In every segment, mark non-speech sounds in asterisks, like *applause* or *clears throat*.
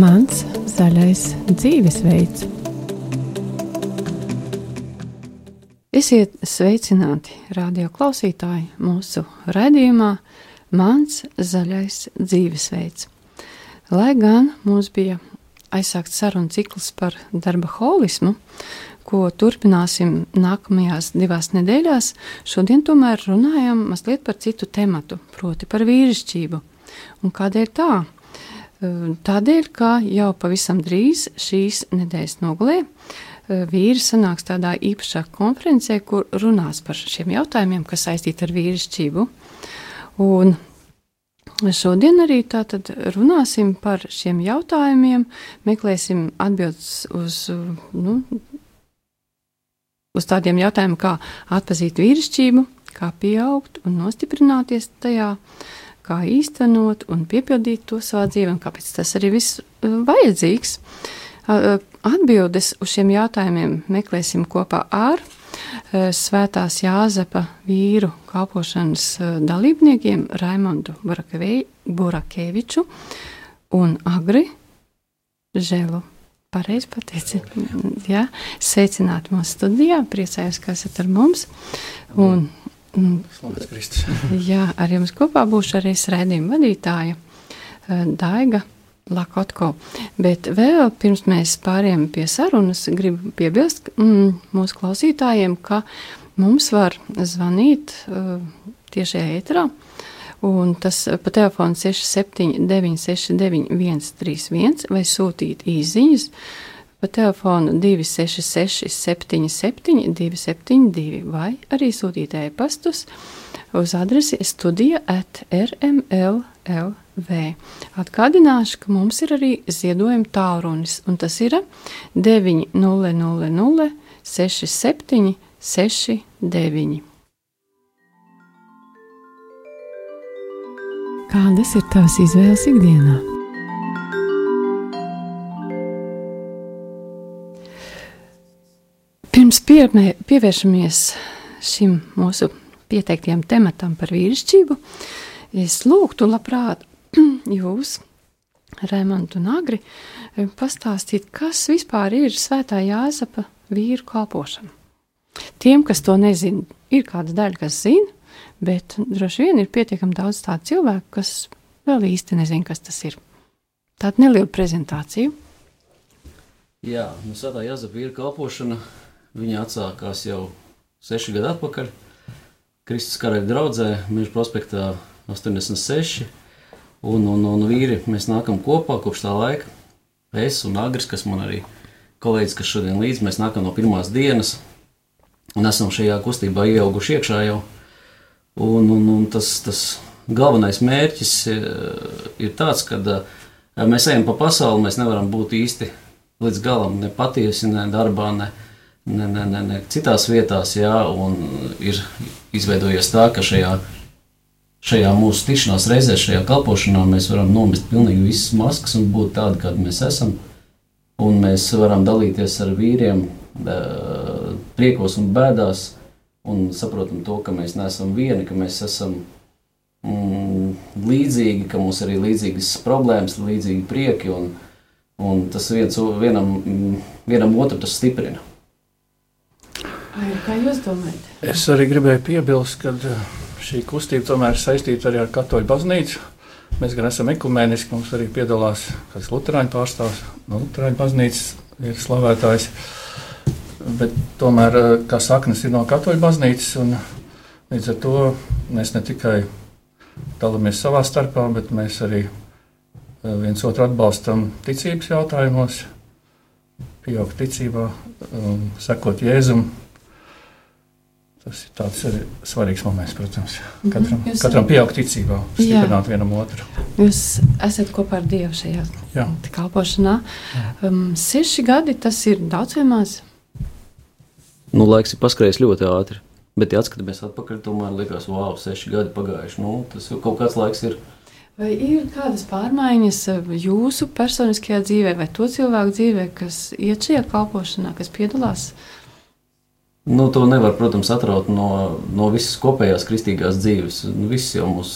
Mans zaļais dzīvesveids. Esiet sveicināti, radio klausītāji, mūsu raidījumā Mans zaļais dzīvesveids. Lai gan mums bija aizsākts sarunu cikls par darba holismu, ko turpināsim nākamajās divās nedēļās, šodien tomēr runājam mazliet par citu tematu, proti par vīrišķību. Un kādēļ tā? Tādēļ, ka jau pavisam drīz šīs nedēļas nogalē vīri sanāks tādā īpašā konferencē, kur runās par šiem jautājumiem, kas saistīti ar vīrišķību. Un Šodien arī tātad runāsim par šiem jautājumiem, meklēsim atbildes uz, nu, uz tādiem jautājumiem, kā atpazīt vīrišķību, kā pieaugt un nostiprināties tajā, kā īstenot un piepildīt to savā dzīvē, un kāpēc tas arī viss uh, vajadzīgs. Atbildes uz šiem jautājumiem meklēsim kopā ar Eh, svētās Jāzepa vīru kalpošanas eh, dalībniekiem Raimondu Burakeviču un Agri Želu. Pareizi pateici. Jā, sveicināt mūsu studijā, priecājos, ka esat ar mums. Un, *laughs* jā, ar jums kopā būšu arī raidījuma vadītāja eh, Daiga Lakotko. Bet vēl pirms mēs pāriem pie sarunas, gribu piebilst mm, mūsu klausītājiem, ka mums var zvanīt uh, tiešajā ēterā. Un tas pa telefonu 679, 691, 131 vai sūtīt īsiņas pa telefonu 266, 77, 272 vai arī sūtīt e-pastus uz adresi studija at rml LV. Atgādināšu, ka mums ir arī ziedojuma tālrunis, un tas ir 900 67 69. Kādas ir tavas izvēles ikdienā? Pirms piemē, pievēršamies šim mūsu pieteiktajam tematam par vīrišķību, Es lūgtu, labprāt, *clears throat* jūs, Rēmons un Agri, pastāstīt, kas vispār ir Svētā Jāzapa vīru kalpošana. Tiem, kas to nezina, ir kāda daļa, kas zina, bet droši vien ir pietiekami daudz tādu cilvēku, kas vēl īsti nezina, kas tas ir. Tāda neliela prezentācija. Jā, nu, Svētā Jāzapa vīru kalpošana, viņa atsākās jau seši gadi atpakaļ. Kristus karaļa draudzē, Meža prospektā 86. Un, un, un vīri mēs nākam kopā kopš tā laika. Es un Agris, kas man arī kolēģis, kas šodien līdzi, mēs nākam no pirmās dienas un esam šajā kustībā ieauguši iekšā jau. Un, un, un tas, tas galvenais mērķis eh, ir tāds, ka eh, mēs ejam pa pasauli, mēs nevaram būt īsti līdz galam, ne patiesi, ne darbā, ne, ne, ne, ne, ne citās vietās. Jā, ir izveidojies tā, ka šajā šajā mūsu tikšanās reizē, šajā kalpošanā, mēs varam nomest pilnīgi visas maskas un būt tādi, kādi mēs esam. Un mēs varam dalīties ar vīriem priekos un bēdās, un saprotam to, ka mēs neesam vieni, ka mēs esam mm, līdzīgi, ka mums ir arī līdzīgas problēmas, līdzīgi prieki, un, un tas viens, vienam, vienam otru tas stiprina. Kā jūs domājat? Es arī gribēju piebilst, ka šī kustība tomēr ir saistīta arī ar Katoļu baznīcu. Mēs gan esam ekumēniski, mums arī piedalās kāds Lutāņu pārstāvs no Lutāņu baznīcas, ir slavētājs. Bet tomēr eh, kā saknes ir no Katoļu baznīcas, līdz ar to mēs ne tikai dalāmies savā starpā, bet mēs arī eh, viens otru atbalstam ticības jautājumos, pieaugt ticībā, um, sekot Jēzumam Tas ir tāds arī svarīgs moments, protams. Mhm. Katram, mm -hmm. katram pieaugt ticībā, stiprināt jā. vienam otru. Jūs esat kopā ar Dievu šajā kalpošanā. Um, seši gadi tas ir daudz vai maz? Nu, laiks ir paskrējis ļoti ātri. Bet, ja atskatāmies atpakaļ, tomēr liekas, wow, seši gadi pagājuši. Nu, tas jau kaut kāds laiks ir. Vai ir kādas pārmaiņas jūsu personiskajā dzīvē, vai to cilvēku dzīvē, kas iet šajā kalpošanā, kas piedalās? Nu, to nevar, protams, atraut no, no visas kopējās kristīgās dzīves. Nu, viss jau mūs,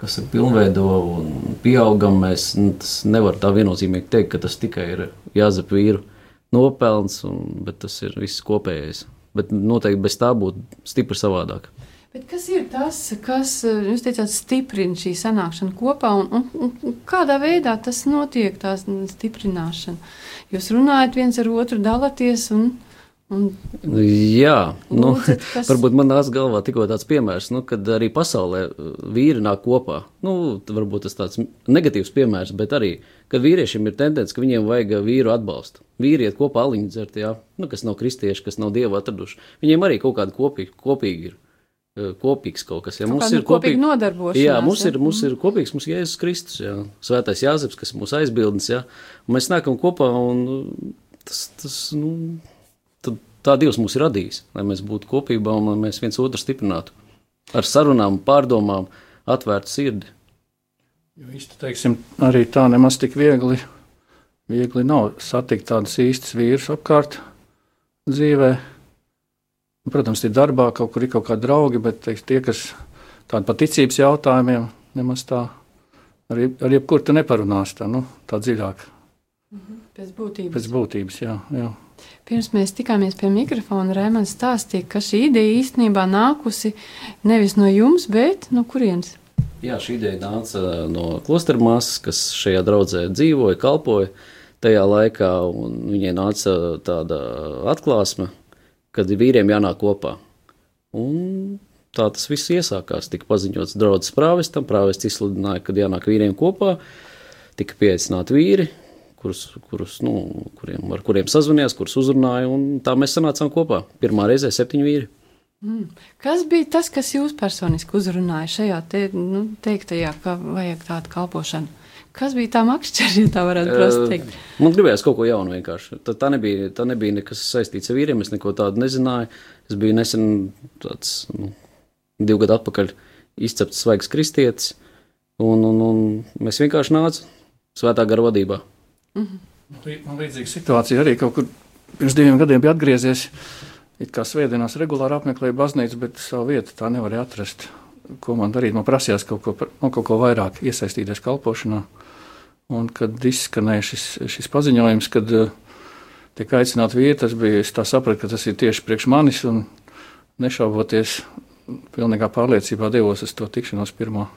kas ir pilnveido un pieaugam, mēs nu, nevaram tā viennozīmīgi teikt, ka tas tikai ir Jāzep vīru nopelns, un, bet tas ir viss kopējais. Bet noteikti bez tā būtu stipri savādāk. Bet kas ir tas, kas, jūs teicāt, stiprina šī sanākšana kopā, un, un, un kādā veidā tas notiek, tā stiprināšana? Jūs runājat viens ar otru, dalāties, Un, Jā, nu, lūdzat, kas... *laughs* varbūt man nāca galvā tikko tāds piemērs, nu, kad arī pasaulē uh, vīri nāk kopā. Nu, varbūt tas tāds negatīvs piemērs, bet arī, kad vīriešiem ir tendence, ka viņiem vajag vīru atbalstu. Vīri iet kopā aliņu dzert, jā, nu, kas nav kristieši, kas nav dievu atraduši. Viņiem arī kaut kāda kopīga, kopīga ir. Uh, kopīgs kaut kas, ja kaut mums ir kopīgi nodarbošanās. Jā, mums ir, mums ir kopīgs, mums Jēzus Kristus, jā, svētais Jāzeps, kas ir mūsu aizbildnis, jā, un mēs nākam kopā un tas, tas, nu, tā Dievs mūs ir radījis, lai mēs būtu kopībā un lai mēs viens otru stiprinātu. Ar sarunām, pārdomām, atvērtu sirdi. Jo īsti teiksim, arī tā nemaz tik viegli, viegli nav satikt tādus īstus vīrus apkārt dzīvē. Protams, ir darbā kaut kur ir kaut kādi draugi, bet teiks, tie, kas tādi paticības jautājumiem, nemaz tā arī ar jebkuru tu neparunās tā, nu, tā dziļāk. Mhm. Pēc būtības. Pēc būtības, jā. jā. Pirms mēs tikāmies pie mikrofona, Rēmans stāstīja, ka šī ideja īstenībā nākusi nevis no jums, bet no kurienes? Jā, šī ideja nāca no klostermāsas, kas šajā draudzē dzīvoja, kalpoja tajā laikā, un viņai nāca tāda atklāsme, kad vīriem jānāk kopā. Un tā tas viss iesākās. Tika paziņots draudzes prāvestam, prāvests izsludināja, ka jānāk vīriem kopā, tika pieaicināti vīri, kurus, kurus, nu, kuriem, ar kuriem sazvanījās, kurus uzrunāja. Tā mēs sanācām kopā. Pirmā reize septiņi vīri. Mm. Kas bija tas, kas jūs personiski uzrunāja šajā te, nu, teiktajā, ka vajag tādu kalpošanu? Kas bija tā makšķerē, ja tā varētu teikt? Uh, man gribējās kaut ko jaunu vienkārši. Tā, tā, nebija, tā nebija nekas saistīts ar vīriem, es neko tādu nezināju. Es biju nesen tāds, nu, divu gadu atpakaļ izcepts svaigs kristietis, un, un, un mēs vienkārši nācām svētā gara vadībā. Mhm. Man līdzīga situācija arī kaut kur pirms diviem gadiem bija atgriezies. It kā svētdienās regulāri apmeklēju baznīcu, bet savu vietu tā nevarēja atrast. Ko man darīt? Man prasījās kaut ko, no kaut ko vairāk iesaistīties kalpošanā. Un kad izskanēja šis, šis paziņojums, kad uh, tiek aicināti vīri, tas bija, es tā sapratu, ka tas ir tieši priekš manis un nešauboties, pilnīgā pārliecībā devos uz to tikšanos pirmo.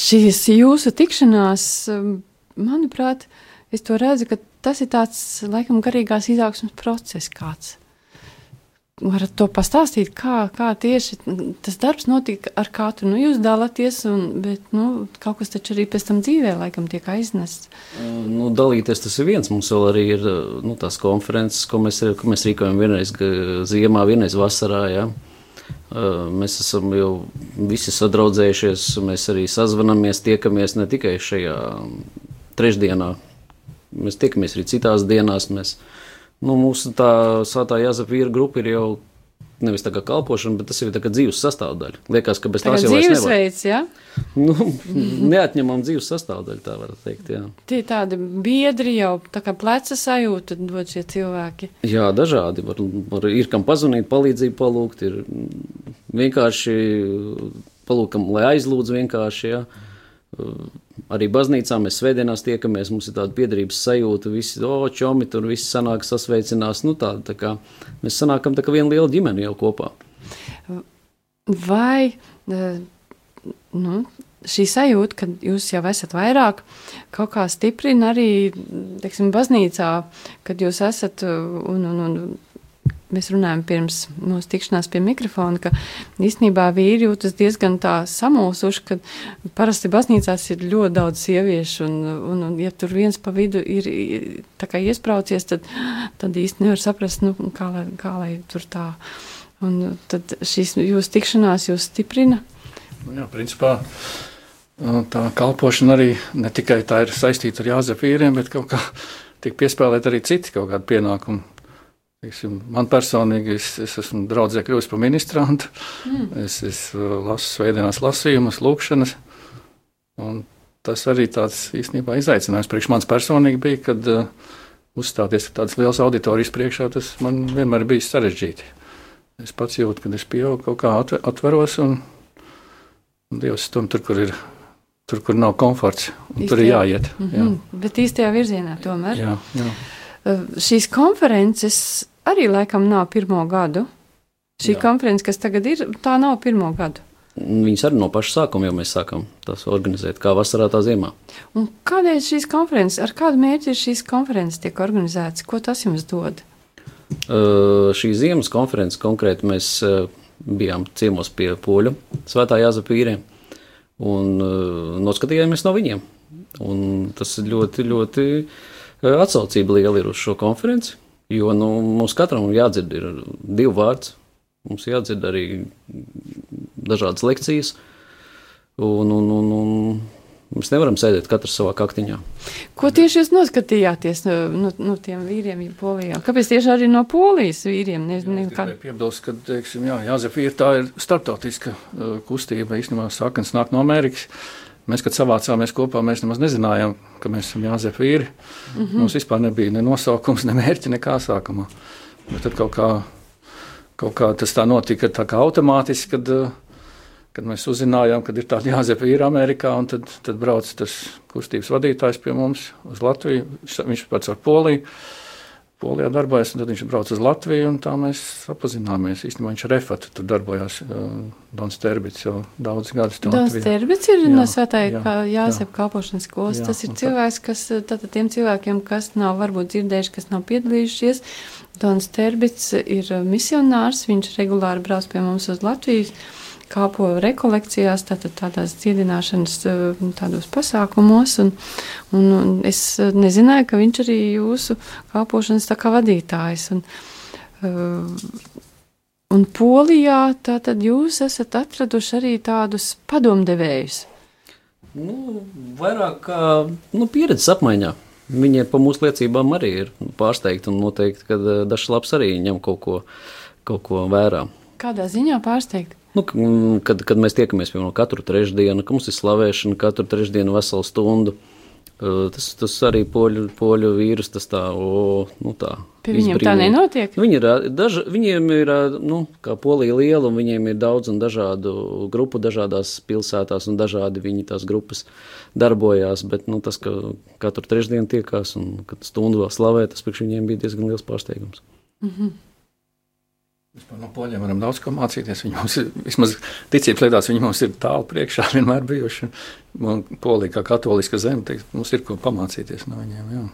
Šīs jūsu tikšanās, manuprāt, uh, es to redzu, ka tas ir tāds, laikam, garīgās izaugsmas process kāds. Varat to pastāstīt, kā, kā tieši tas darbs notika ar katru. Nu, jūs dalāties, un, bet nu, kaut kas taču arī pēc tam dzīvē laikam tiek aiznests. Nu, dalīties tas ir viens. Mums vēl arī ir nu, tās konferences, ko mēs, ko mēs rīkojam vienreiz ziemā, vienreiz vasarā. Ja? Mēs esam jau visi sadraudzējušies, mēs arī sazvanamies, tiekamies ne tikai šajā trešdienā, Mēs tiekamies arī citās dienās. Mēs, nu, mūsu tā sātā jāsaka, vīra grupa ir jau nevis tā kā kalpošana, bet tas ir dzīves sastāvdaļa. Liekas, ka bez tās jau ir dzīvesveids, ja? Nu, *laughs* neatņemam dzīves sastāvdaļu, tā var teikt, jā. Tie tādi biedri jau, tā kā pleca sajūta dod šie cilvēki. Jā, dažādi. Var, var, ir kam pazvanīt, palīdzību palūgt, ir vienkārši palūkam, lai aizlūdz vienkārši, jā. Ja Arī baznīcā mēs svētdienās tiekamies, mums ir tāda piedarības sajūta, visi o, čomi tur visi sanāk, sasveicinās. Nu, tāda, tā kā mēs sanākam tā kā viena liela ģimene jau kopā. Vai nu, šī sajūta, ka jūs jau esat vairāk, kaut kā stiprina arī, teiksim, baznīcā, kad jūs esat un, un, un mēs runājam pirms mūsu tikšanās pie mikrofona, ka īstenībā vīri jūtas diezgan tā samulsuši, ka parasti baznīcās ir ļoti daudz sieviešu, un, un, un ja tur viens pa vidu ir tā kā iespraucies, tad, tad īsti nevar saprast, nu, kā, lai, kā lai tur tā. Un tad šīs jūsu tikšanās jūs stiprina? Nu jā, principā. Tā kalpošana arī ne tikai tā ir saistīta ar Jāzepu vīriem, bet kaut kā tiek piespēlēt arī citi kaut kādi pienākumi Teiksim, man personīgi, es, es esmu draudzē kļuvis par ministrantu. Mm. Es, es uh, lasu svētdienās lasījumus, lūkšanas. Tas arī tāds īstenībā izaicinājums priekš manis personīgi bija, kad uh, uzstāties tādas liels auditorijas priekšā, tas man vienmēr bijis sarežģīti. Es pats jūtu, ka es pieaugu kaut kā atveros, un, un Dievs stum tur, kur ir. Tur, kur nav komforts, Īstajā. tur ir jāiet. Mm -hmm. jā. Bet īstajā virzienā tomēr. Jā, jā. Uh, šīs konferences arī laikam nav pirmo gadu. Šī jā. konference, kas tagad ir, tā nav pirmo gadu. Viņas arī no paša sākuma jau mēs sākām tās organizēt, kā vasarā, tā ziemā. Un kādēļ šīs konferences, ar kādu mērķi šīs konferences tiek organizētas? Ko tas jums dod? Uh, šī ziemas konferences konkrēti mēs uh, bijām ciemos pie poļu svētā Jāzepa vīriem un uh, noskatījāmies no viņiem. Un tas ļoti, ļoti atsaucība liela ir uz šo konferenci, jo nu, mums katram jādzird ir divu vārds. Mums jādzird arī dažādas lekcijas. Un, un, un, un Mēs nevaram sēdēt katrs savā kaktiņā. Ko tieši jūs noskatījāties no, no, no tiem vīriem, ja Polijā? Kāpēc tieši arī no Polijas vīriem? Nezinu, kā... Piebilst, ka, teiksim, jā, Jāzef ir tā ir starptautiska uh, kustība, īstenībā sākans nāk no Amerikas. Mēs, kad savācāmies kopā, mēs nemaz nezinājām, ka mēs esam Jāzef vīri. Mm -hmm. Mums vispār nebija ne nosaukums, ne mērķi, nekā sākumā. Bet tad kaut kā, kaut kā tas tā notika tā kā automātiski, kad kad mēs uzzinājām, ka ir tāda Jāzepa īra Amerikā, un tad, tad brauc tas kustības vadītājs pie mums uz Latviju. Viņš pats ar Poliju. Polijā darbojas, un tad viņš brauc uz Latviju, un tā mēs apzināmies. Īstenībā viņš ar refatu tur darbojās. Uh, Dons Terbits jau daudz gadus Dons Terbits ir jā, no svētāja jā, Jāsep kalpošanas skolas. Jā, Tas ir cilvēks, kas, tātad tiem cilvēkiem, kas nav varbūt dzirdējuši, kas nav piedalījušies. Dons Terbits ir misionārs, viņš regulāri brauc pie mums uz Latvijas kāpo rekolekcijās, tātad tādās dziedināšanas eh, tādos pasākumos, un, un, un es nezināju, ka viņš arī jūsu kāpošanas tā kā vadītājs. Un, uh, un Polijā tātad jūs esat atraduši arī tādus padomdevējus. Nu, vairāk kā nu, pieredzes apmaiņā. Viņi pa mūsu liecībām arī ir pārsteigti un noteikti, ka eh, dažs labs arī ņem kaut ko, kaut ko vērā. Kādā ziņā pārsteigti? Nu, kad, kad mēs tiekamies piemēram katru trešdienu, ka mums ir slavēšana katru trešdienu veselu stundu. Tas, tas arī poļu, poļu vīrus, tas tā, o, nu tā. Pie viņiem izbrīnī. tā nenotiek? Viņi ir, daž, viņiem ir, nu, kā polija liela, un viņiem ir daudz un dažādu grupu dažādās pilsētās, un dažādi viņi tās grupas darbojās, bet, nu, tas, ka katru trešdienu tiekās un kad stundu vēl slavē, tas priekš viņiem bija diezgan liels pārsteigums. Mm -hmm. Vispār no poļiem varam daudz ko mācīties. Viņi mums ir, vismaz ticības lietās, viņi mums ir tālu priekšā vienmēr bijuši. Un Polija, kā katoliska zeme, mums ir ko pamācīties no viņiem. Jā.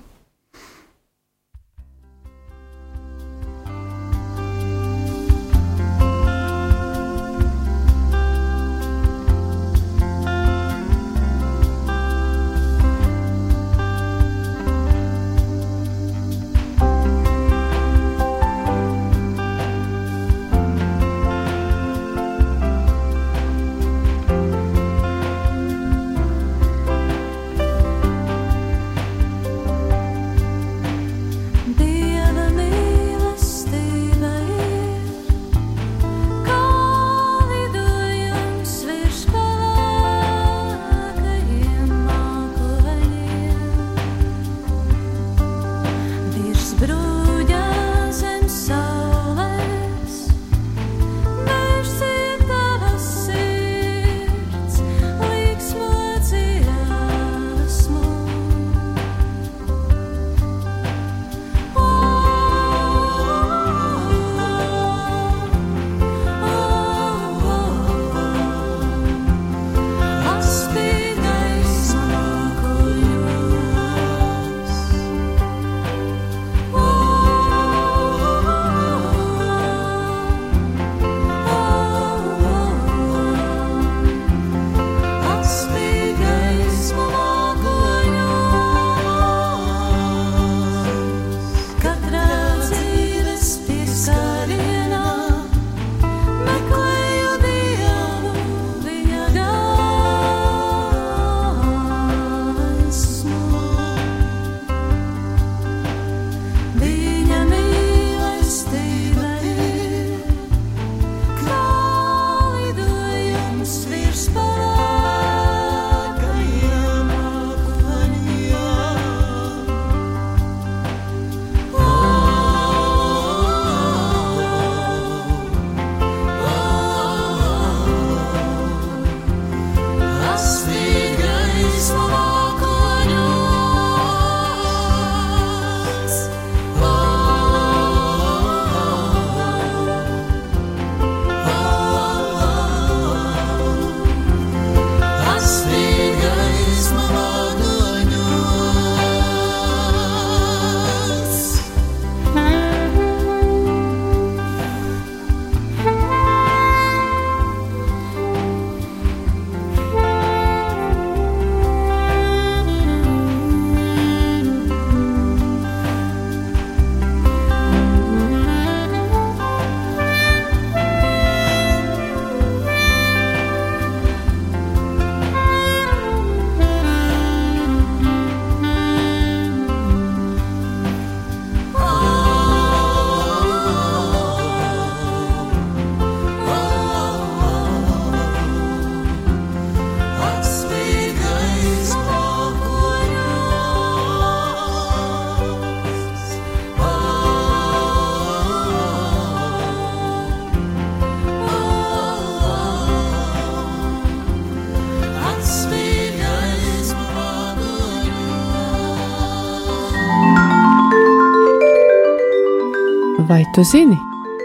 Vai tu zini,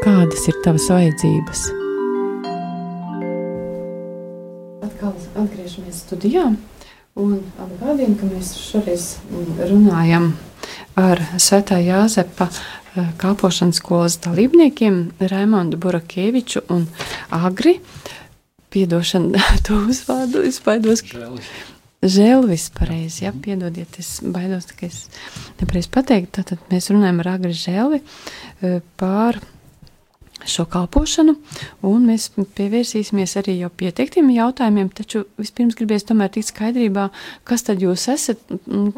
kādas ir tavas vajadzības? Atkal atgriežamies studijā un atgādījam, ka mēs šoreiz runājam ar Svētā Jāzepa eh, kalpošanas skolas dalībniekiem Raimondu Burakieviču un Agri. Piedošana *laughs* to uzvārdu, es baidos. Žēlis. Žēlvis, pareizi, jā, piedodiet, es baidos, ka es nepareizi pateiktu. Tātad mēs runājam ar Agri Žēlvi eh, pār šo kalpošanu, un mēs pievērsīsimies arī jau pieteiktiem jautājumiem, taču vispirms gribēs tomēr tikt skaidrībā, kas tad jūs esat,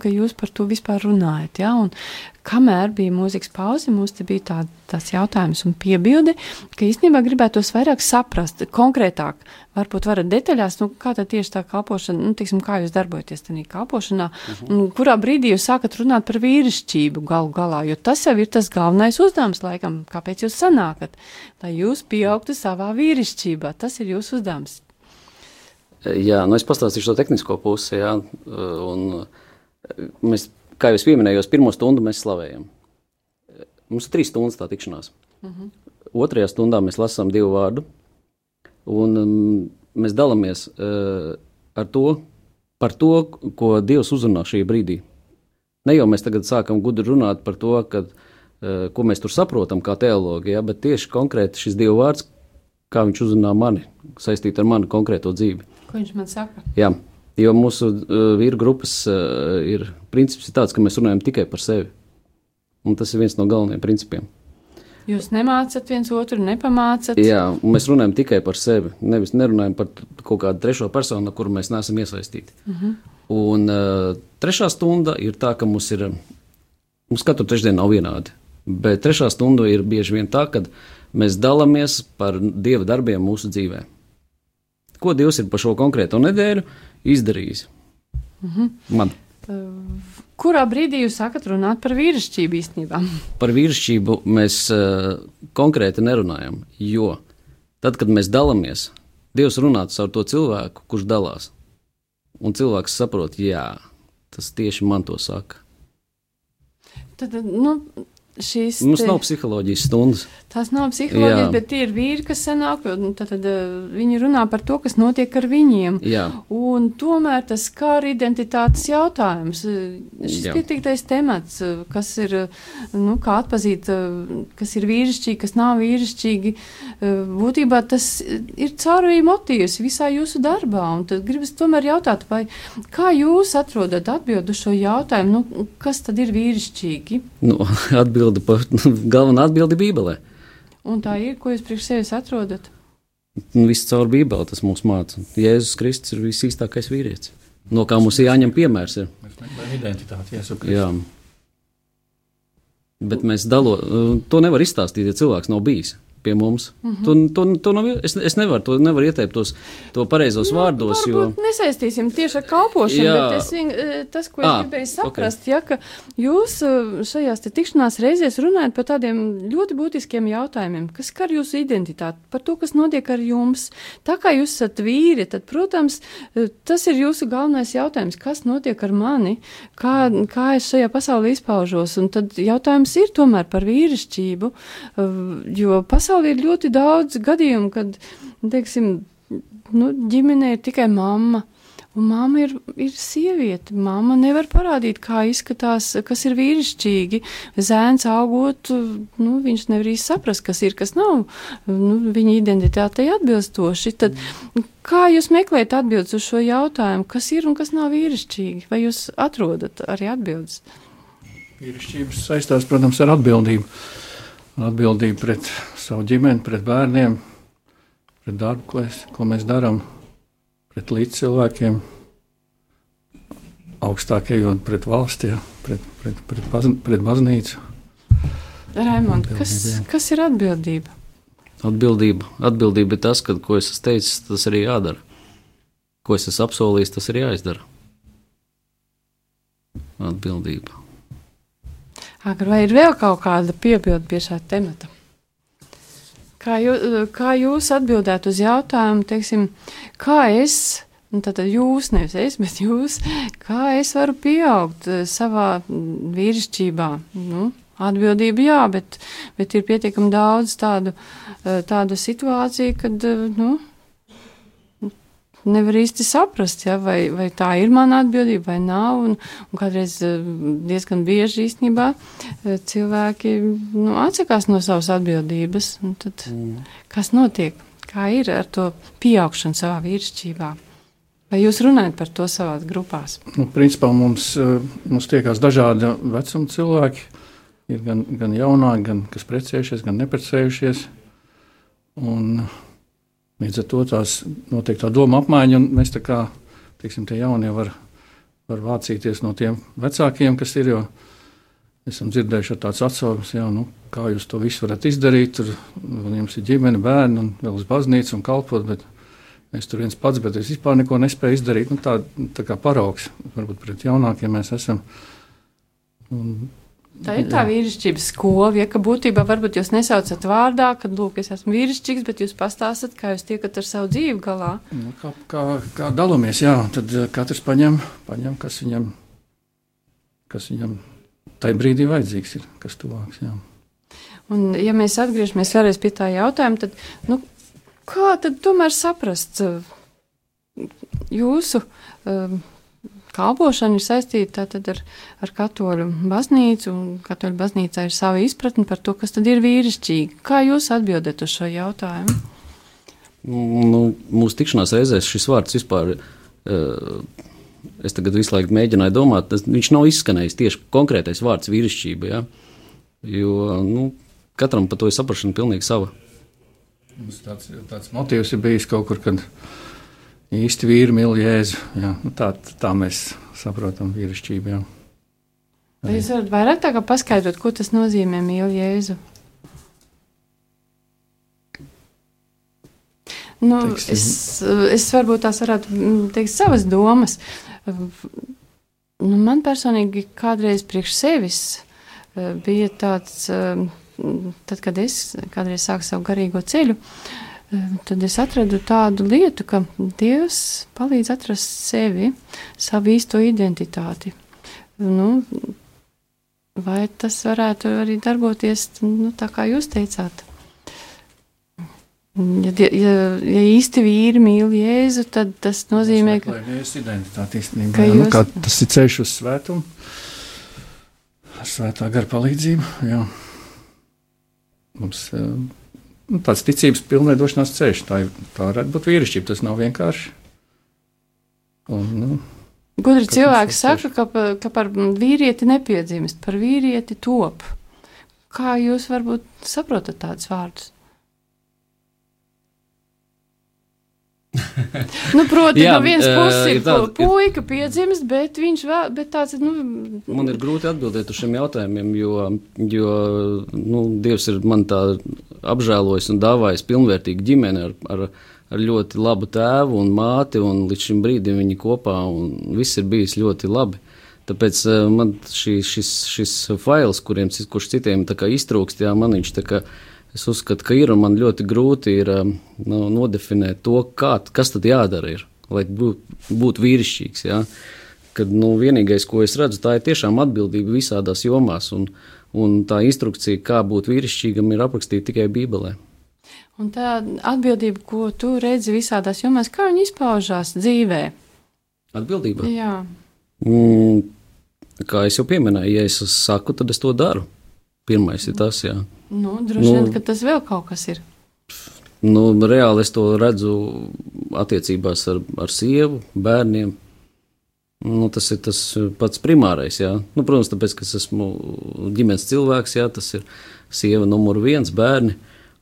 ka jūs par to vispār runājat, ja, un kamēr bija mūzikas pauze, mums te bija tā, tāds jautājums un piebilde, ka īstenībā gribētos vairāk saprast, konkrētāk, varbūt varat detaļās, nu, kā tad tieši tā kalpošana, nu, tiksim, kā jūs darbojaties tajā kalpošanā, uh mhm. -huh. un kurā brīdī jūs sākat runāt par vīrišķību galu galā, jo tas jau ir tas galvenais uzdevums, laikam, kāpēc jūs sanākat, lai jūs pieaugtu savā vīrišķībā, tas ir jūsu uzdevums. Jā, nu es pastāstīšu to tehnisko pusi, jā, un mēs kā jau minēju, pirmo stundu mēs slavējam. Mums ir trīs stundas tā tikšanās. Uh mhm. -huh. Otrajā stundā mēs lasām divu vārdu, un um, mēs dalāmies uh, ar to, par to, ko Dievs uzrunā šī brīdī. Ne jau mēs tagad sākam gudri runāt par to, kad, uh, ko mēs tur saprotam, kā teologi, ja, bet tieši konkrēti šis Dieva vārds, kā viņš uzrunā mani, saistīt ar manu konkrēto dzīvi. Ko viņš man saka? Jā. Jo mūsu uh, vīru grupas uh, ir princips ir tāds, ka mēs runājam tikai par sevi. Un tas ir viens no galvenajiem principiem. Jūs nemācat viens otru, nepamācat. Jā, mēs runājam tikai par sevi. Nevis nerunājam par kaut kādu trešo personu, kuru mēs neesam iesaistīti. Uh mhm. -huh. Un uh, trešā stunda ir tā, ka mums ir, mums katru trešdienu nav vienādi. Bet trešā stunda ir bieži vien tā, kad mēs dalāmies par Dieva darbiem mūsu dzīvē. Ko Dievs ir par šo konkrēto nedēļu izdarījis? Mhm. Man. Kurā brīdī jūs sākat runāt par vīrišķību īstenībā? *laughs* Par vīrišķību mēs uh, konkrēti nerunājam, jo tad, kad mēs dalāmies, Dievs runā caur to cilvēku, kurš dalās. Un cilvēks saprot, jā, tas tieši man to saka. Tad, nu, šīs. Mums te... nav psiholoģijas stundas. Tās nav psiholoģijas, Jā. bet tie ir vīri, kas senāk, tad, tad eh, viņi runā par to, kas notiek ar viņiem. Jā. Un tomēr tas kā ir identitātes jautājums. Šis Jā. pietiktais temats, kas ir, nu, kā atpazīt, kas ir vīrišķīgi, kas nav vīrišķīgi, būtībā tas ir caurvīja motīvs visā jūsu darbā. Un tad gribas tomēr jautāt, vai kā jūs atrodat atbildu šo jautājumu, nu, kas tad ir vīrišķīgi? Nu, *laughs* atbildi nu, *laughs* galvenā atbildi Bībelē. Un tā ir, ko jūs priekš sevis atrodat? Viss caur Bībeli tas mums māca. Jēzus Kristus ir visīstākais vīrietis. No kā mums ir jāņem piemērs. Ir. Mēs meklējam identitāti, Jēzus Kristus. Jā. Bet mēs dalām, to nevar izstāstīt, ja cilvēks nav bijis pie mums. Mm -hmm. to, to, to nav, es, es nevaru, to nevaru ieteikt tos to pareizos nu, vārdos. Jo... Nesaistīsim tieši ar kalpošanu, Jā. bet es, e, tas, ko es ah, gribēju saprast, okay. ja, ka jūs e, šajās tikšanās reizēs runājat par tādiem ļoti būtiskiem jautājumiem, kas skar jūsu identitāti, par to, kas notiek ar jums. Tā kā jūs esat vīri, tad, protams, e, tas ir jūsu galvenais jautājums, kas notiek ar mani, kā, kā es šajā pasaulē izpaužos. Un tad jautājums ir tomēr par vīrišķību, jo pasaulē pasaulē ir ļoti daudz gadījumu, kad, teiksim, nu, ģimenē ir tikai mamma. Un mamma ir, ir sieviete. Māma nevar parādīt, kā izskatās, kas ir vīrišķīgi. Zēns augot, nu, viņš nevar īsti saprast, kas ir, kas nav nu, viņa identitātei atbilstoši. Tad, kā jūs meklējat atbildes uz šo jautājumu, kas ir un kas nav vīrišķīgi? Vai jūs atrodat arī atbildes? Vīrišķības saistās, protams, ar atbildību. Atbildību pret savu ģimeni, pret bērniem, pret darbu, ko, es, ko mēs darām, pret līdzcilvēkiem, augstāk ejot pret valsti, pret, pret, pret, baz, pret baznīcu. Raimond, kas, kas ir atbildība? Atbildība, atbildība ir tas, ka, ko es esmu teicis, tas arī jādara. Ko es esmu apsolījis, tas ir jāizdara. Atbildība. Vai ir vēl kaut kāda piebilde pie šā temata? Kā, jū, kā jūs atbildētu uz jautājumu, teiksim, kā es Un tad jūs, nevis es, bet jūs, kā es varu pieaugt eh, savā vīrišķībā? Nu, atbildība jā, bet, bet ir pietiekami daudz tādu, eh, tādu situāciju, kad, eh, nu, nevar īsti saprast, ja, vai, vai tā ir mana atbildība vai nav. Un, un kādreiz diezgan bieži īstenībā cilvēki nu, atsakās no savas atbildības. Tad, mm. Kas notiek? Kā ir ar to pieaugšanu savā vīrišķībā? Vai jūs runājat par to savā grupās? Nu, principā mums, eh, mums tiekās dažādi vecuma cilvēki. Ir gan, gan jaunāki, gan kas precējušies, gan neprecējušies. Un, līdz ar to tās notiek tā doma apmaiņa, un mēs tā kā teiksim, tie jaunie var, var vācīties no tiem vecākiem, kas ir. Esam dzirdējuši tādas atsauksmes, jā, nu, kā jūs to visu varat izdarīt. Tur jums ir ģimene, bērni un vēl uz baznīcu un kalpot. Bet, Es tur viens pats, bet es vispār neko nespēju izdarīt. Nu, tā, tā kā paraugs, varbūt pret jaunākiem mēs esam. Un, Tā ir tā vīrišķības skola, ja ka būtībā varbūt jūs nesaucat vārdā, kad, lūk, es esmu vīrišķīgs, bet jūs pastāstat, kā jūs tiekat ar savu dzīvi galā. Nu, kā, kā, kā dalāmies, jā, tad eh, katrs paņem, paņem kas viņam, kas viņam tajā brīdī vajadzīgs ir, kas tuvāks, jā. Un, ja mēs atgriežamies vēlreiz pie tā jautājuma, tad, nu, kā tad tomēr saprast eh, jūsu um, kalpošana ir saistīta ar, ar katoļu baznīcu, un katoļu baznīcā ir sava izpratne par to, kas tad ir vīrišķīgi. Kā jūs atbildat uz šo jautājumu? Nu, mūsu tikšanās reizēs šis vārds vispār, uh, es tagad visu laiku mēģināju domāt, tas, viņš nav izskanējis tieši konkrētais vārds vīrišķība, ja? jo nu, katram par to ir saprašana pilnīgi sava. Mums tāds, tāds motīvs ir bijis kaut kur, kad īsti vīri mīl jēzu. Jā, nu tā, tā mēs saprotam vīrišķību. Jā. Vai jūs varat vairāk tā kā paskaidrot, ko tas nozīmē mīl jēzu? Nu, Teiksim. es, es varbūt tās varētu mm, teikt savas domas. Nu, man personīgi kādreiz priekš sevis eh, bija tāds uh, tad, kad es kādreiz sāku savu garīgo ceļu, eh, tad es atradu tādu lietu, ka Dievs palīdz atrast sevi, savu īsto identitāti. Nu, vai tas varētu arī darboties nu, tā, kā jūs teicāt? Ja, ja, ja īsti vīri mīl Jēzu, tad tas nozīmē, ka, ka jūs... nu, tas ir ceļš uz svētumu, ar svētā gara palīdzību. Jā. Mums nu, tāds ticības pilnveidošanās ceļš, tā, tā varētu būt vīrišķība. Tas nav vienkārši. Un, nu, Gudri cilvēki saka, ka, ka par vīrieti nepiedzimst, par vīrieti top. Kā jūs varbūt saprotat tādus vārdus? *laughs* nu, proti, Jā, no vienas puses ir tāda, puika piedzimst, bet viņš vēl, bet tāds, nu. Man ir grūti atbildēt uz šiem jautājumiem, jo, jo nu, Dievs ir man tā apžēlojis un dāvājis pilnvērtīgu ģimeni ar, ar, ar ļoti labu tēvu un māti, un līdz šim brīdim viņi kopā, un viss ir bijis ļoti labi. Tāpēc man šī, šis, šis fails, kuriem, kurš citiem iztrūkst, jā, man viņš tā kā Es uzskatu, ka ir un man ļoti grūti ir um, nu, nodefinēt to, kā, kas tad jādara, ir, lai būtu būt vīrišķīgs. Ja? Kad nu, vienīgais, ko es redzu, tā ir tiešām atbildība visādās jomās, un, un tā instrukcija, kā būt vīrišķīgam, ir aprakstīta tikai Bībelē. Un tā atbildība, ko tu redzi visādās jomās, kā viņi izpaužās dzīvē? Atbildība. Jā. Mm, kā jau pieminēju, ja es saku, tad es to daru. Pirmais ir tas, jā. Nu, droši vien, nu, ka tas vēl kaut kas ir. Nu, reāli es to redzu attiecībās ar, ar sievu, bērniem. Nu, tas ir tas pats primārais. Jā. Nu, protams, tāpēc, ka es esmu ģimenes cilvēks, jā, tas ir sieva numur viens, bērni.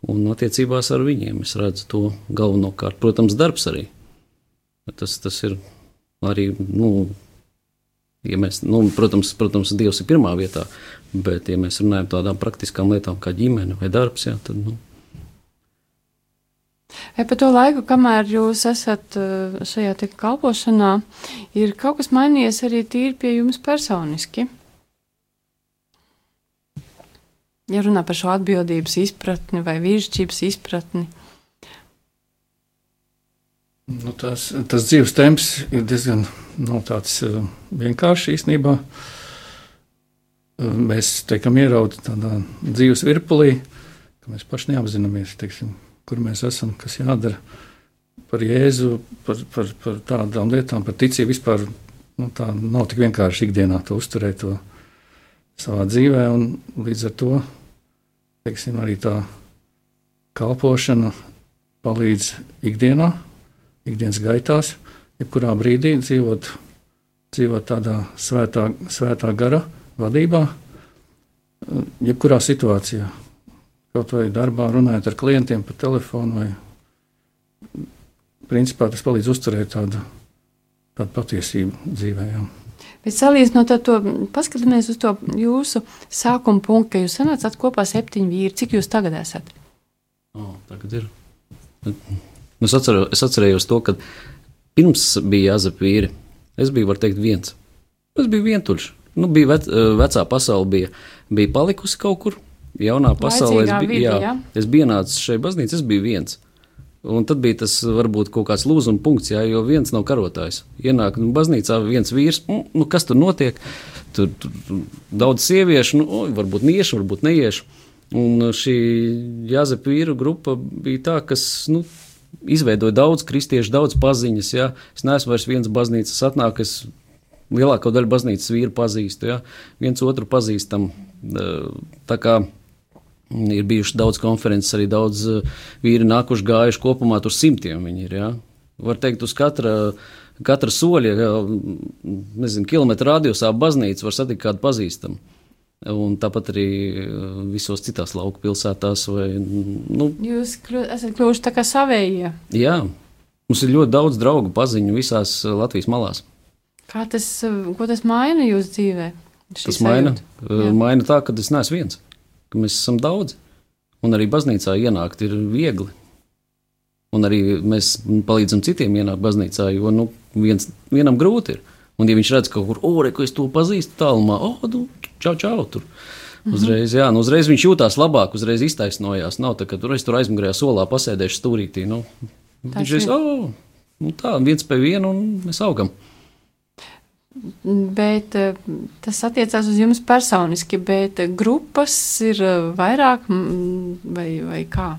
Un attiecībās ar viņiem es redzu to galvenokārt. Protams, darbs arī. Tas, tas ir arī nu, Ja mēs, nu, protams, protams, Dievs ir pirmā vietā, bet, ja mēs runājam par tādām praktiskām lietām kā ģimene vai darbs, jā, tad. Nu. Vai pa to laiku, kamēr jūs esat uh, šajā kalpošanā, ir kaut kas mainījies arī tīri pie jums personiski? Ja runā par šo atbildības izpratni vai vīrišķības izpratni. Nu, tas, tas dzīves temps ir diezgan nu, uh, vienkāršs īstenībā. Uh, mēs teikam, ieraudzām tādā dzīves virpulī, ka mēs paši neapzināmies, teiksim, kur mēs esam, kas jādara par Jēzu, par, par, par tādām lietām, par ticību vispār. Nu, tā nav tik vienkārši ikdienā to uzturēt to savā dzīvē, un līdz ar to teiksim, arī tā kalpošana palīdz ikdienā, ikdienas gaitās, jebkurā brīdī dzīvot, dzīvot tādā svētā, svētā gara vadībā, jebkurā situācijā. Kaut vai darbā runājot ar klientiem pa telefonu, vai principā tas palīdz uzturēt tādu, tādu patiesību dzīvē. Jā. Bet salīdzinot ar to, paskatāmies uz to jūsu sākuma punktu, ka jūs sanācāt kopā septiņi vīri. Cik jūs tagad esat? Oh, tagad ir. Es, atceru, es atcerējos to, ka pirms bija jāzep vīri. Es biju, var teikt, viens. Es biju vientuļš. Nu, bija vec, vecā pasaule, bija, bija palikusi kaut kur. Jaunā pasaulē es biju, vidi, jā, jā. es biju ienācis šeit baznīcā, es biju viens. Un tad bija tas varbūt kaut kāds lūzuma punkts, jā, jo viens nav karotājs. Ienāk nu, baznīcā viens vīrs, nu, nu, kas tur notiek? Tur, tur daudz sieviešu, nu, oi, varbūt niešu, varbūt neiešu. Un šī Jāzepa vīru grupa bija tā, kas nu, izveidoja daudz kristiešu, daudz paziņas. Jā. Es neesmu vairs viens baznīcas atnāk, es lielāko daļu baznīcas vīru pazīstu, jā. viens otru pazīstam. Tā kā Ir bijušas daudz konferences, arī daudz eh, vīri nākuši gājuši kopumā, tur simtiem viņi ir. Ja? Var teikt, uz katra, katra soļa, ja, nezinu, kilometru radiusā baznīca var satikt kādu pazīstamu. Un tāpat arī eh, visos citās lauku pilsētās. Vai, nu, Jūs kļu, esat kļuvuši tā kā savējie. Jā, mums ir ļoti daudz draugu paziņu visās Latvijas malās. Kā tas, ko tas maina jūsu dzīvē? Tas maina, maina tā, ka es neesmu viens ka mēs esam daudz. Un arī baznīcā ienākt ir viegli. Un arī mēs palīdzam citiem ienākt baznīcā, jo nu, viens, vienam grūti ir. Un, ja viņš redz kaut kur, oh, ko es to pazīstu tālumā, oh, nu, čau, čau, tur. Uzreiz, jā, nu, uzreiz viņš jutās labāk, uzreiz iztaisnojās. Nav tā, ka tur es tur aizmugurējā solā pasēdēšu stūrītī. Nu, viņš ir, oh, nu, tā, viens pie viena un mēs augam. Bet eh, tas attiecās uz jums personiski, bet grupas ir eh, vairāk vai, vai kā?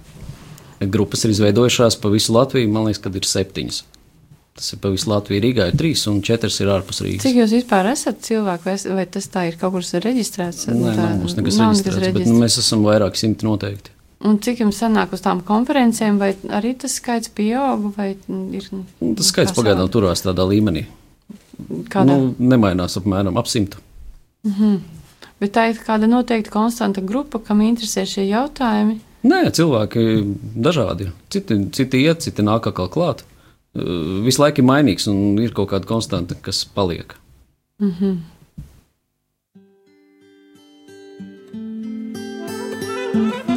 Grupas ir izveidojušās pa visu Latviju. Man liekas, ka ir septiņas. Tas ir pa visu Latviju. Rīgā ir trīs, un četras ir ārpus Rīgas. Cik jūs vispār esat cilvēki, vai, vai tas tā ir kaut kur reģistrēts? Nē, tā, nav mums nekas nav reģistrēts, nekas bet nu, mēs esam vairāki simti noteikti. Un cik jums sanāk uz tām konferencēm, vai arī tas skaits pieaug? Ir, tas skaits pagaidām turās tādā līmenī. Kāda? Nu, nemainās apmēram ap simtu. Mm -hmm. Bet tā ir kāda noteikta konstanta grupa, kam interesē šie jautājumi. Nē, cilvēki dažādi. Citi, citi iet, citi nāk atkal klāt. Visu laiku ir mainīgs un ir kaut kāda konstanta, kas paliek. Mm -hmm. var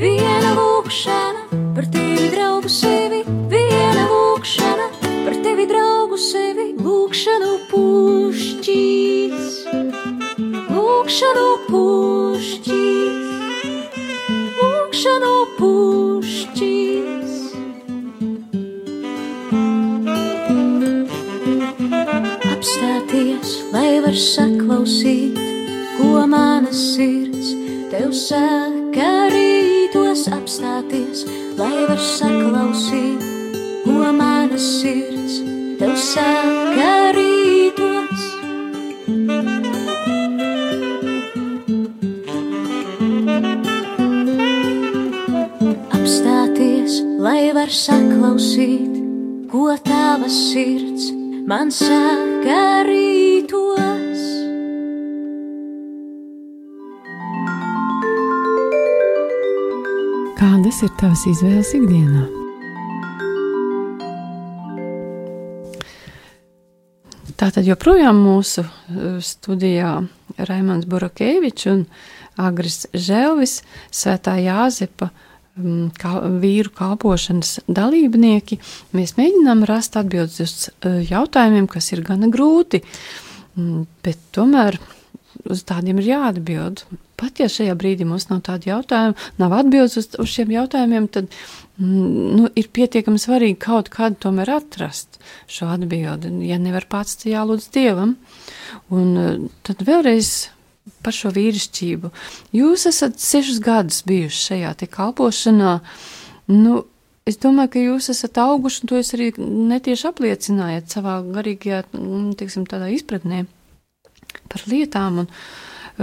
viena lūkšana par tevi, draugu sevi. Man saka rītos. Kādas ir tavas izvēles ikdienā? Tātad joprojām mūsu uh, studijā Raimons Burakevičs un Agris Želvis, Svētā Jāzepa kā, vīru kalpošanas dalībnieki. Mēs mēģinām rast atbildes uz uh, jautājumiem, kas ir gana grūti, mm, bet tomēr uz tādiem ir jāatbild. Pat ja šajā brīdī mums nav tādu jautājumu, nav atbildes uz, uz šiem jautājumiem, tad mm, nu, ir pietiekami svarīgi kaut kādu tomēr atrast šo atbildi. Ja nevar pats, tad jālūdz Dievam. Un eh, tad vēlreiz par šo vīrišķību. Jūs esat sešus gadus bijuši šajā te kalpošanā. Nu, Es domāju, ka jūs esat auguši, un to jūs arī netieši apliecinājāt savā garīgajā, mm, teiksim, tādā izpratnē par lietām. Un,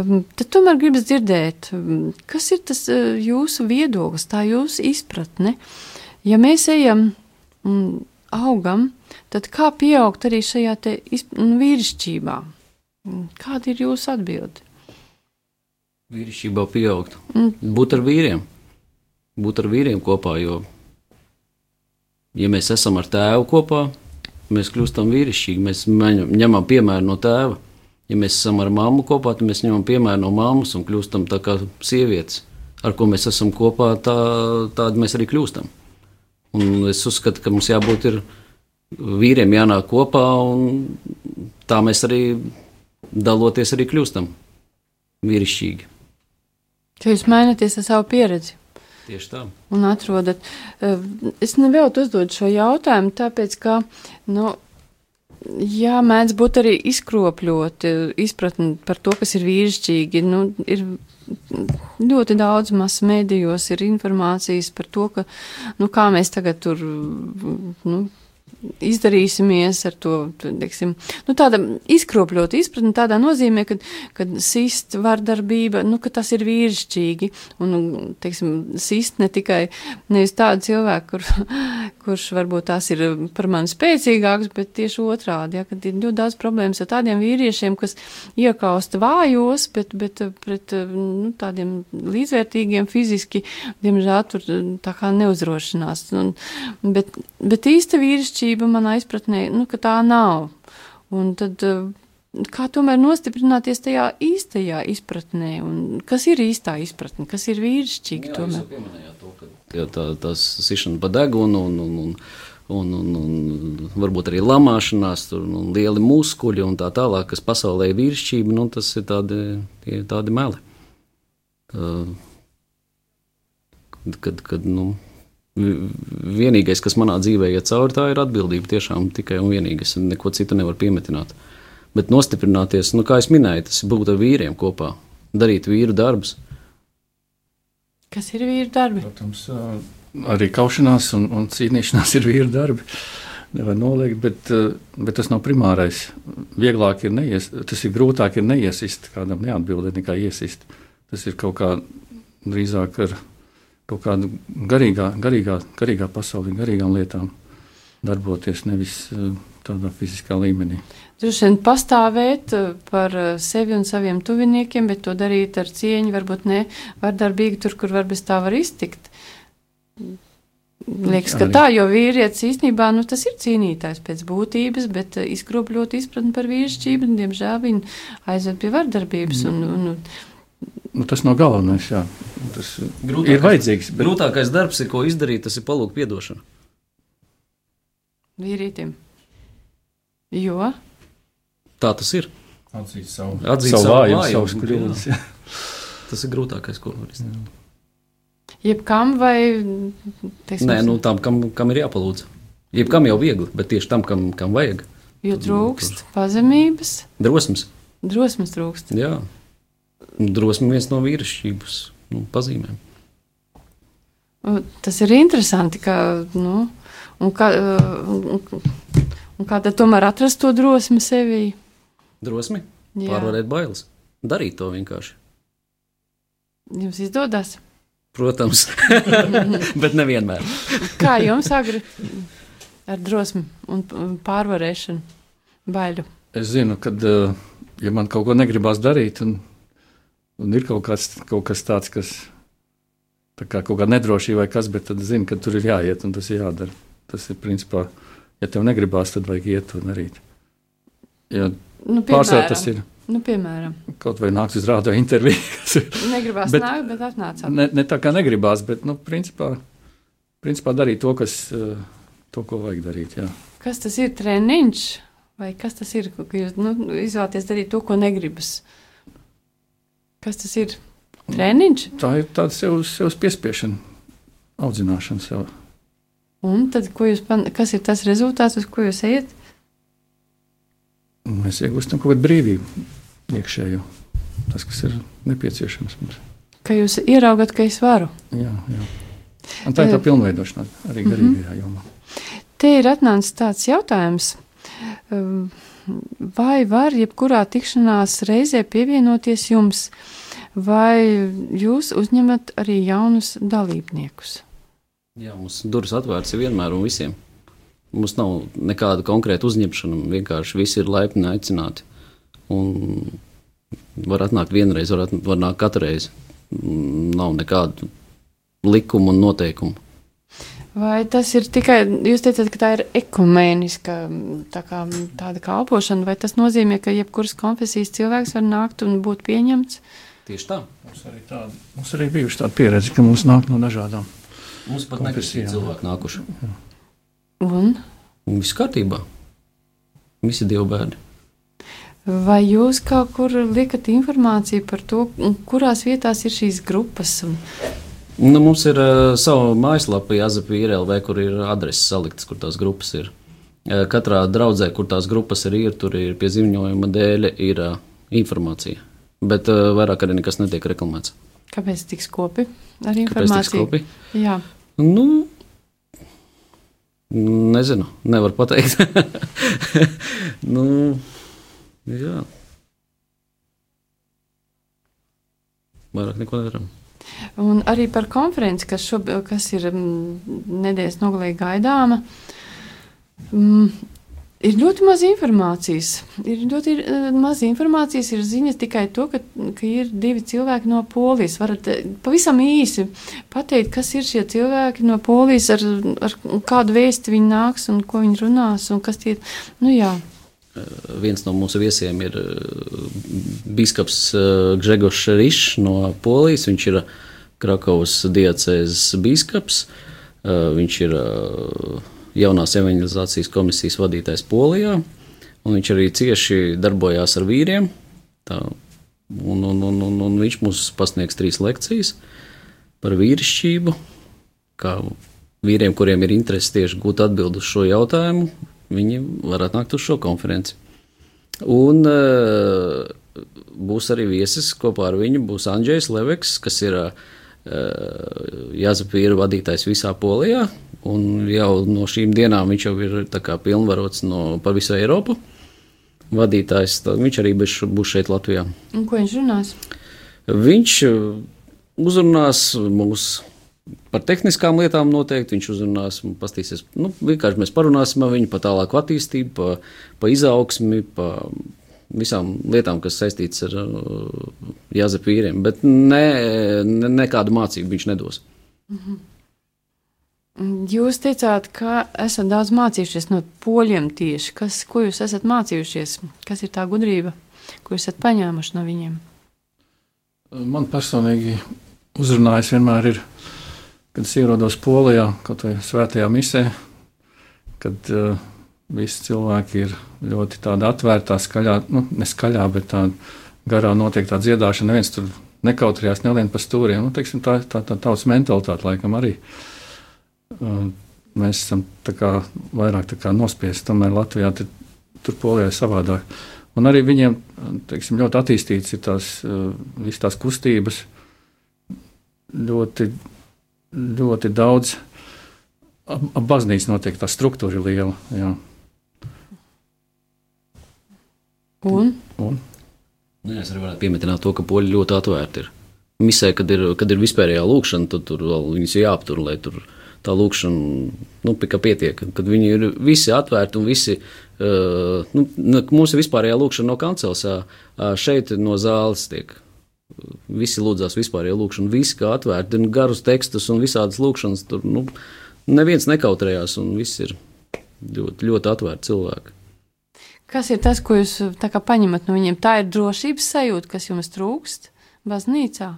um, tad tomēr gribas dzirdēt, um, kas ir tas uh, jūsu viedoklis, tā jūsu izpratne. Ja mēs ejam un augam, tad kā pieaugt arī šajā te nu, vīrišķībā? Kāda ir jūsu atbilde? Vīrišķībā pieaugt. Mm. Būt ar vīriem. Būt ar vīriem kopā, jo, ja mēs esam ar tēvu kopā, mēs kļūstam vīrišķīgi. Mēs ņem- ņemam piemēru no tēva. Ja mēs esam ar mammu kopā, tad mēs ņemam piemēru no mammas un kļūstam tā kā sievietes. Ar ko mēs esam kopā, tā, tādi mēs arī kļūstam. Un es uzskatu, ka mums jābūt ir vīriem jānāk kopā, un tā mēs arī daloties arī kļūstam vīrišķīgi. Ka jūs mainaties ar savu pieredzi Tieši tā. un atrodat. Uh, Es nevēlu uzdot šo jautājumu, tāpēc, ka, nu, Jā, mēdz būt arī izkropļoti izpratni par to, kas ir vīrišķīgi. Nu, ir ļoti daudz masu mēdījos ir informācijas par to, ka, nu, kā mēs tagad tur nu, izdarīsimies ar to, teiksim, nu, tāda izkropļota izpratne tādā nozīmē, ka, ka sist vardarbība, nu, ka tas ir vīrišķīgi, un, nu, teiksim, sist ne tikai nevis tādu cilvēku, kur, *laughs* kurš varbūt tās ir par mani spēcīgāks, bet tieši otrādi, ja, kad ir ļoti daudz problēmas ar tādiem vīriešiem, kas iekausta vājos, bet, bet pret, nu, tādiem līdzvērtīgiem fiziski, diemžēl tur tā kā neuzrošinās, un, bet, bet īsta vīrišķība manā izpratnē, nu, ka tā nav. Un tad, eh, kā tomēr nostiprināties tajā īstajā izpratnē, un kas ir īstā izpratne, kas ir vīrišķīgi Jā, tomēr. to, ka jā, tā, tas sišana pa degunu un, un, un, un, un, un varbūt arī lamāšanās, tur, un lieli muskuļi un tā tālāk, kas pasaulē ir vīrišķība, nu, tas ir tādi, tie tādi meli. Kad, kad, nu, vienīgais, kas manā dzīvē iet cauri, tā ir atbildība tiešām tikai un vienīgi. Es neko citu nevaru piemetināt. Bet nostiprināties, nu, kā jau minēju, tas ir būt ar vīriem kopā, darīt vīru darbus. Kas ir vīru darbi? Protams, arī kaušanās un, un cīnīšanās ir vīru darbi. Nevar noliegt, bet, bet tas nav primārais. Vieglāk ir neies, tas ir grūtāk ir neiesist, kādam neatbildēt, nekā iesist. Tas ir kaut kā drīzāk ar kaut kādu garīgā, garīgā, garīgā pasaulē, garīgām lietām darboties, nevis ā, tādā fiziskā līmenī. Droši vien pastāvēt eh, par eh, sevi un saviem tuviniekiem, bet to darīt ar cieņu, varbūt ne vardarbīgi tur, kur var bez tā var iztikt. Liekas, ka Arī. tā, jo vīrietis īstenībā nu, tas ir cīnītājs pēc būtības, bet eh, izkropļot izpratni par vīrišķību, un, diemžēl viņi aizved pie vardarbības. Un, un, Nu, tas nav galvenais. Jā. Tas Grūtākais- ir vajadzīgs. Bet, Grūtākais darbs, ir, ko izdarīt, tas ir palūgt atdošanu. vīrietim. Jo tā tas ir. Atzīt savu, Atzīt savu savu vājumu, savus kļūdas. jā. *laughs* Tas ir grūtākais, ko var izdarīt. Jebkam vai teiksim, Nē, nu tam, kam, kam ir jāpalūdz. Jebkam jau viegli, bet tieši tam, kam, kam vajag. jo trūkst pazemības, Drosmes. drosmes trūkst. Jā, drosme viens no vīrišķības nu, pazīmēm. Tas ir interesanti, ka, nu, un kā, un, un, kā tad tomēr atrast to drosmi sevī. Drosmi, Jā. pārvarēt bailes, darīt to vienkārši. Jums izdodas. Protams, *laughs* bet nevienmēr. Kā jums agri ar drosmi un pārvarēšanu baiļu? Es zinu, ka, ja man kaut ko negribās darīt, un, un ir kaut, kāds, kaut kas tāds, kas tā kā kaut kāda nedrošība vai kas, bet tad zinu, ka tur ir jāiet un tas ir jādara. Tas ir principā, ja tev negribās, tad vajag iet un darīt. Ja Nu, pārsvarā tas ir Nu, piemēram, kaut vai nākt uz rādio interviju, *laughs* kas negribās Bet- nākt, bet atnācāt. ne, ne tā kā negribās, bet, nu, principā, principā darīt to, kas, eh, to, ko vajag darīt. Jā. Kas tas ir treniņš? Vai kas tas ir, ka jūs nu, izvēlaties darīt to, ko negribas? Kas tas ir? Treniņš. Tā ir tāda sev, sev piespiešana, audzināšana sev. Un tad, jūs, kas ir tas rezultāts, uz ko jūs ejat? Mēs iegūstam kaut kādu brīvību iekšējo. Tas, kas ir nepieciešams mums. Ka jūs ieraugat, ka es varu. Jā, jā. Un tā ir tā Jā. pilnveidošana arī garīgajā jomā. Te ir atnācis tāds jautājums. um, Vai var jebkurā tikšanās reizē pievienoties jums, vai jūs uzņemat arī jaunus dalībniekus? Jā, mums durvis atvērts vienmēr un visiem. Mums nav nekāda konkrēta uzņemšana. Vienkārši visi ir laipni aicināti. Un var atnākt vienreiz, var, atn var nākt katru reizi. Nav nekādu likumu un noteikumu. Vai tas ir tikai, jūs teicat, ka tā ir ekumēniska tā kā, tāda kalpošana, vai tas nozīmē, ka jebkuras konfesijas cilvēks var nākt un būt pieņemts? Tieši tā. Mums arī, tāda, mums arī bijuši tāda pieredze, ka mums nāk no dažādām. Mums pat nekristīti cilvēki nākuši. Un Un viss kārtībā. Visi divi bērni. vai jūs kaut kur liekat informāciju par to, kurās vietās ir šīs grupas? Un, Nu, mums ir uh, sava mājaslapa, Jāzepī IRLV, kur ir adreses saliktas, kur tās grupas ir. Uh, katrā draudzē, kur tās grupas ir, ir tur ir pie ziņojuma dēļ ir uh, informācija. Bet uh, vairāk arī nekas netiek reklamēts. kāpēc tik skopi ar informāciju? skopi? Jā, Nu, nezinu, nevar pateikt. *laughs* nu, jā. Vairāk neko nedaram. Un arī par konferenci, kas, šob, kas ir mm, nedēļas nogalē gaidāma. Mm, Ir ļoti maz informācijas. Ir ļoti ir, eh, maz informācijas, ir ziņas tikai to, ka, ka ir divi cilvēki no Polijas. Varat eh, pavisam īsi pateikt, kas ir šie cilvēki no Polijas, ar, ar kādu vēstu viņi nāks un ko viņi runās un kas tie ir. Nu, jā. Viens no mūsu viesiem ir uh, biskups uh, Gregors Rišs no Polijas. Viņš ir Krakovas diecēzes biskups. Viņš ir jaunās evanģelizācijas komisijas vadītājs Polijā. Viņš arī cieši darbojās ar vīriem. Tā, un, un, un, un, un viņš mums pasniegs trīs lekcijas par vīrišķību, kā vīriem, kuriem ir interese tieši gūt atbildi uz šo jautājumu, viņi var atnākt uz šo konferenci. Un uh, būs arī viesis kopā ar viņu. Būs Andrzejs Leveks, kas ir uh, Jāzepīra vadītājs visā Polijā. Un jau no šīm dienām viņš jau ir pilnvarots no pa visu Eiropu. Vadītājs, tā, viņš arī būs šeit Latvijā. Un ko viņš runās? Viņš uh, uzrunās mūs par tehniskām lietām noteikti. Viņš uzrunās, un pastīsies, nu, vienkārši mēs parunāsim ar viņu par tālāku attīstību, pa, pa izaugsmi, pa visām lietām, kas saistītas ar uh, jāzepīriem, bet ne, ne, nekādu mācību viņš nedos. Jūs teicāt, ka esat daudz mācījušies no poļiem tieši. Kas, ko jūs esat mācījušies? Kas ir tā gudrība, ko esat paņēmuši no viņiem? Man personīgi uzrunājis vienmēr ir, kad es ierodos Polijā, kaut vai svētajā misē, kad uh, visi cilvēki ir ļoti tādi atvērtā, skaļā, nu, ne skaļā, bet tādā garā notiek tā dziedāšana. Neviens tur nekautrējās, nelien pa stūriem. Nu, teiksim, tā ir tā, tā tautas mentalitāte, laikam arī. Uh, mēs esam kā, vairāk kā nospiesti, tomēr Latvijā tur, tur polijā ir savādāk. Un arī viņiem teiksim, ļoti attīstīts ir tās, uh, tās kustības, ļoti, ļoti daudz. Ap, baznīcu notiek tā struktūra liela. Jā. Un? Un? Nu, es arī varētu pieminēt to, ka poļi ļoti atvērti ir. Misē, kad ir, kad ir vispārējā lūkšana, tad tur vēl viņus jāaptur, lai tur tā lūkšana nu, pietiek. Kad viņi ir visi atvērti un visi, uh, nu, mums ir vispārējā lūkšana no kanceles, uh, šeit no zāles tiek. Visi lūdzās vispārējā lūkšana, visi kā atvērti, un garus tekstus un visādas lūkšanas. Tur nu, neviens nekautrējās, un viss ir ļoti, ļoti atvērti cilvēki. Kas ir tas, ko jūs paņemat no viņiem? Tā ir drošības sajūta, kas jums trūkst baznīcā.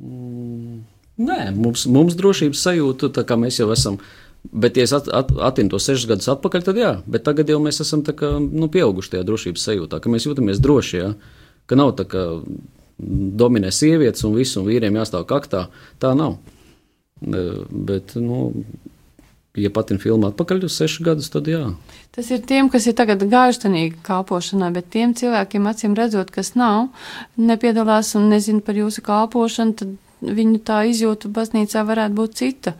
Mm, nē, mums, mums drošības sajūta, tā kā mēs jau esam. Bet, ja es at, at, attīnu to sešus gadus atpakaļ, tad jā, bet tagad jau mēs esam kā, nu, pieauguši tajā drošības sajūtā, ka mēs jūtamies droši, jā, ka nav tā, ka dominē sievietes un visu, un vīriem jāstāv kaktā. Tā nav. Bet, nu, ja patina filmu atpakaļ uz sešus gadus, tad jā. Tas ir tiem, kas ir tagad tajā kalpošanā, bet tiem cilvēkiem, acīm redzot, kas nav, nepiedalās un nezina par jūsu kalpošanu, tad viņu tā izjūta baznīcā varētu būt cita.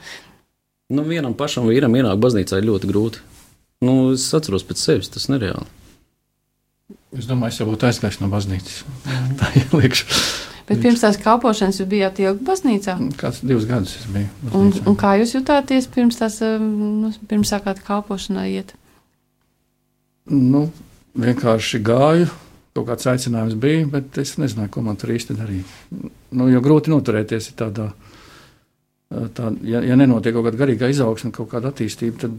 Nu, vienam pašam vīram ienākt baznīcā ļoti grūti. Nu, es atceros pēc sevis, tas nereāli. Es domāju, es jau būtu aizgājis no baznīcas. *laughs* tā ieliekšu. Bet pirms tās kalpošanas jūs bijāt ilgi baznīcā? Kāds divus gadus es biju. Baznīcā. Un, un kā jūs jutāties pirms tās, um, nu, pirms sākāt kalpošanā iet? Nu, vienkārši gāju. Kaut kāds aicinājums bija, bet es nezināju, ko man tur īsti darīt. Nu, jo grūti noturēties tādā, tā, ja, ja nenotiek kaut kāda garīga izaugsme, kaut kāda attīstība, tad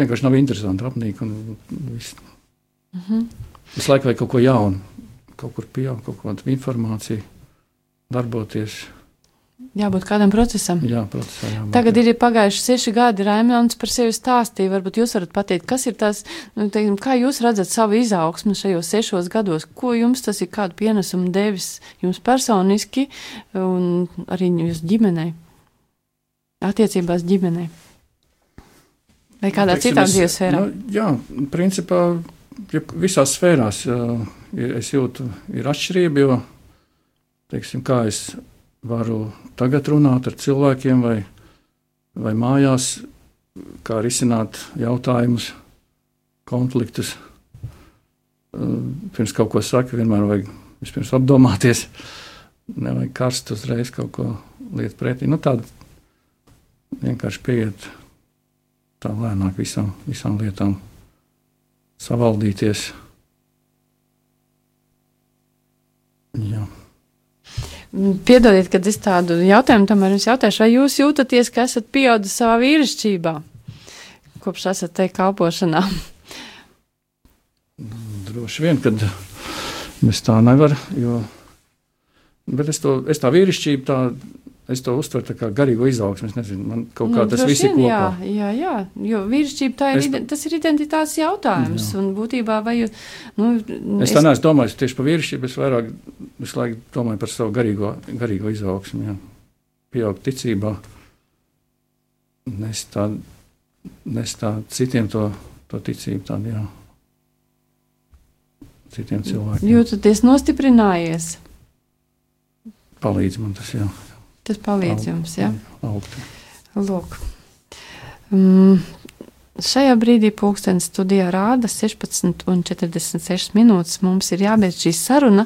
vienkārši nav interesanti apnīk un viss. Mm -hmm. Visu laiku vajag kaut ko jaunu, kaut kur pieaugt, kaut kādu informāciju darboties. Jābūt kādam procesam. Jā, procesā, jābūt, Tagad jā. ir pagājuši seši gadi. Raimons par sevi stāstīja. Varbūt jūs varat pateikt, kas ir tas, nu, teiksim, kā jūs redzat savu izaugsmu šajos sešos gados? Ko jums tas ir kādu pienesumu devis jums personiski un arī jūsu ģimenei? Attiecībās ģimenei? Vai kādā Teiksim, citā dzīves sfērā? Nu, jā, principā ja visās sfērās uh, es jūtu, ir atšķirība, jo teiksim, kā es varu tagad runāt ar cilvēkiem vai, vai mājās, kā risināt jautājumus, konfliktus. Pirms kaut ko saka, vienmēr vajag vispirms apdomāties. Nevajag karst uzreiz kaut ko lietu pretī. Nu, tāda vienkārši pieiet tā lēnāk visām, visām lietām, savaldīties. Jā. Piedodiet, kad es tādu jautājumu tomēr jums jautāšu, vai jūs jūtaties, ka esat pieaudzis savā vīrišķībā, kopš esat te kalpošanā? Droši vien, kad es tā nevaru, jo, bet es, to, es tā vīrišķību tā Es to uztveru kā garīgo izaugsmu. Es nezinu, man kaut kā nu, tas viss ir kopā. Jā, jā, jā, jo vīrišķība ir, es, tas ir identitātes jautājums. Jā. Un būtībā, vai jūs. Nu, es, es tā neesmu domājis tieši par vīrišķību, es vairāk visu laiku domāju par savu garīgo, garīgo izaugsmu. Jā. Pieaugt ticībā, nes tā, nes tā citiem to, to ticību tādu, jā. Citiem cilvēkiem. Jūtaties nostiprinājies? Palīdz man tas, jā. Tas palīdz jums, ja? Augti. Lūk. Mm, šajā brīdī pulkstenis studijā rāda 16,46 minūtes. Mums ir jābeidz šī saruna.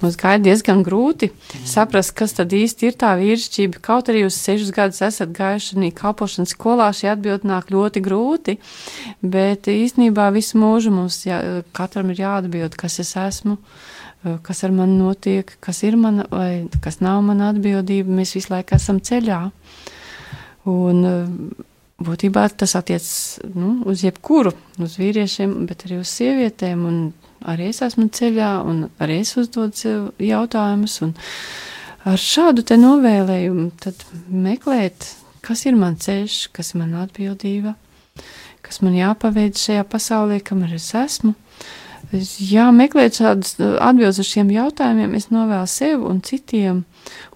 Mums gaida diezgan grūti saprast, kas tad īsti ir tā vīrišķība. Kaut arī jūs sešus gadus esat gājuši kalpošanas skolā, šī atbilde nāk ļoti grūti. Bet īstenībā visu mūžu mums jā, katram ir jāatbild, kas es esmu. Eh, kas ar mani notiek, kas ir mana vai kas nav mana atbildība. Mēs visu laiku esam ceļā. Un eh, būtībā tas attiecas nu, uz jebkuru, uz vīriešiem, bet arī uz sievietēm. Arī es esmu ceļā, un arī es uzdodu sev jautājumus. Ar šādu te novēlējumu meklēt, kas ir mans ceļš, kas ir mana atbildība, kas man jāpaveic šajā pasaulē, kamēr es esmu. Jā, meklēt šādas atbildes uz šiem jautājumiem, es novēlu sev un citiem,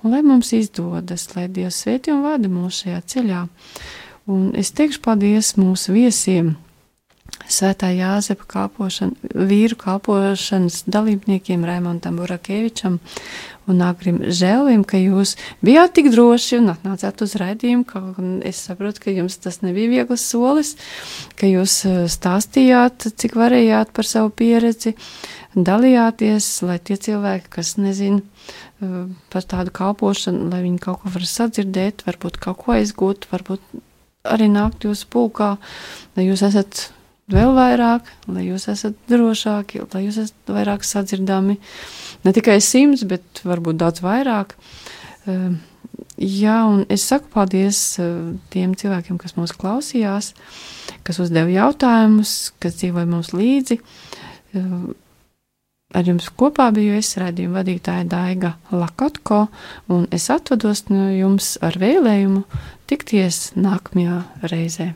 un lai mums izdodas, lai Dievs svētī un vada mūs šajā ceļā. Un es teikšu paldies mūsu viesiem, Svētā Jāzepa kalpošana, vīru kalpošanas dalībniekiem Raimondam Burakevičam un Agrim Žēlim, ka jūs bijāt tik droši un atnācāt uz raidījumu, ka es saprotu, ka jums tas nebija viegls solis, ka jūs eh, stāstījāt, cik varējāt par savu pieredzi, dalījāties, lai tie cilvēki, kas nezin eh, par tādu kalpošanu, lai viņi kaut ko var sadzirdēt, varbūt kaut ko aizgūt, varbūt arī nākt jūsu pulkā, lai jūs esat vēl vairāk, lai jūs esat drošāki, lai jūs esat vairāk sadzirdami. Ne tikai simts, bet varbūt daudz vairāk. Ehm, jā, un es saku paldies ehm, tiem cilvēkiem, kas mūs klausījās, kas uzdeva jautājumus, kas dzīvoja mums līdzi. Ehm, ar jums kopā biju es redzējumu vadītāja Daiga Lakotko, un es atvados no jums ar vēlējumu tikties nākamajā reizē.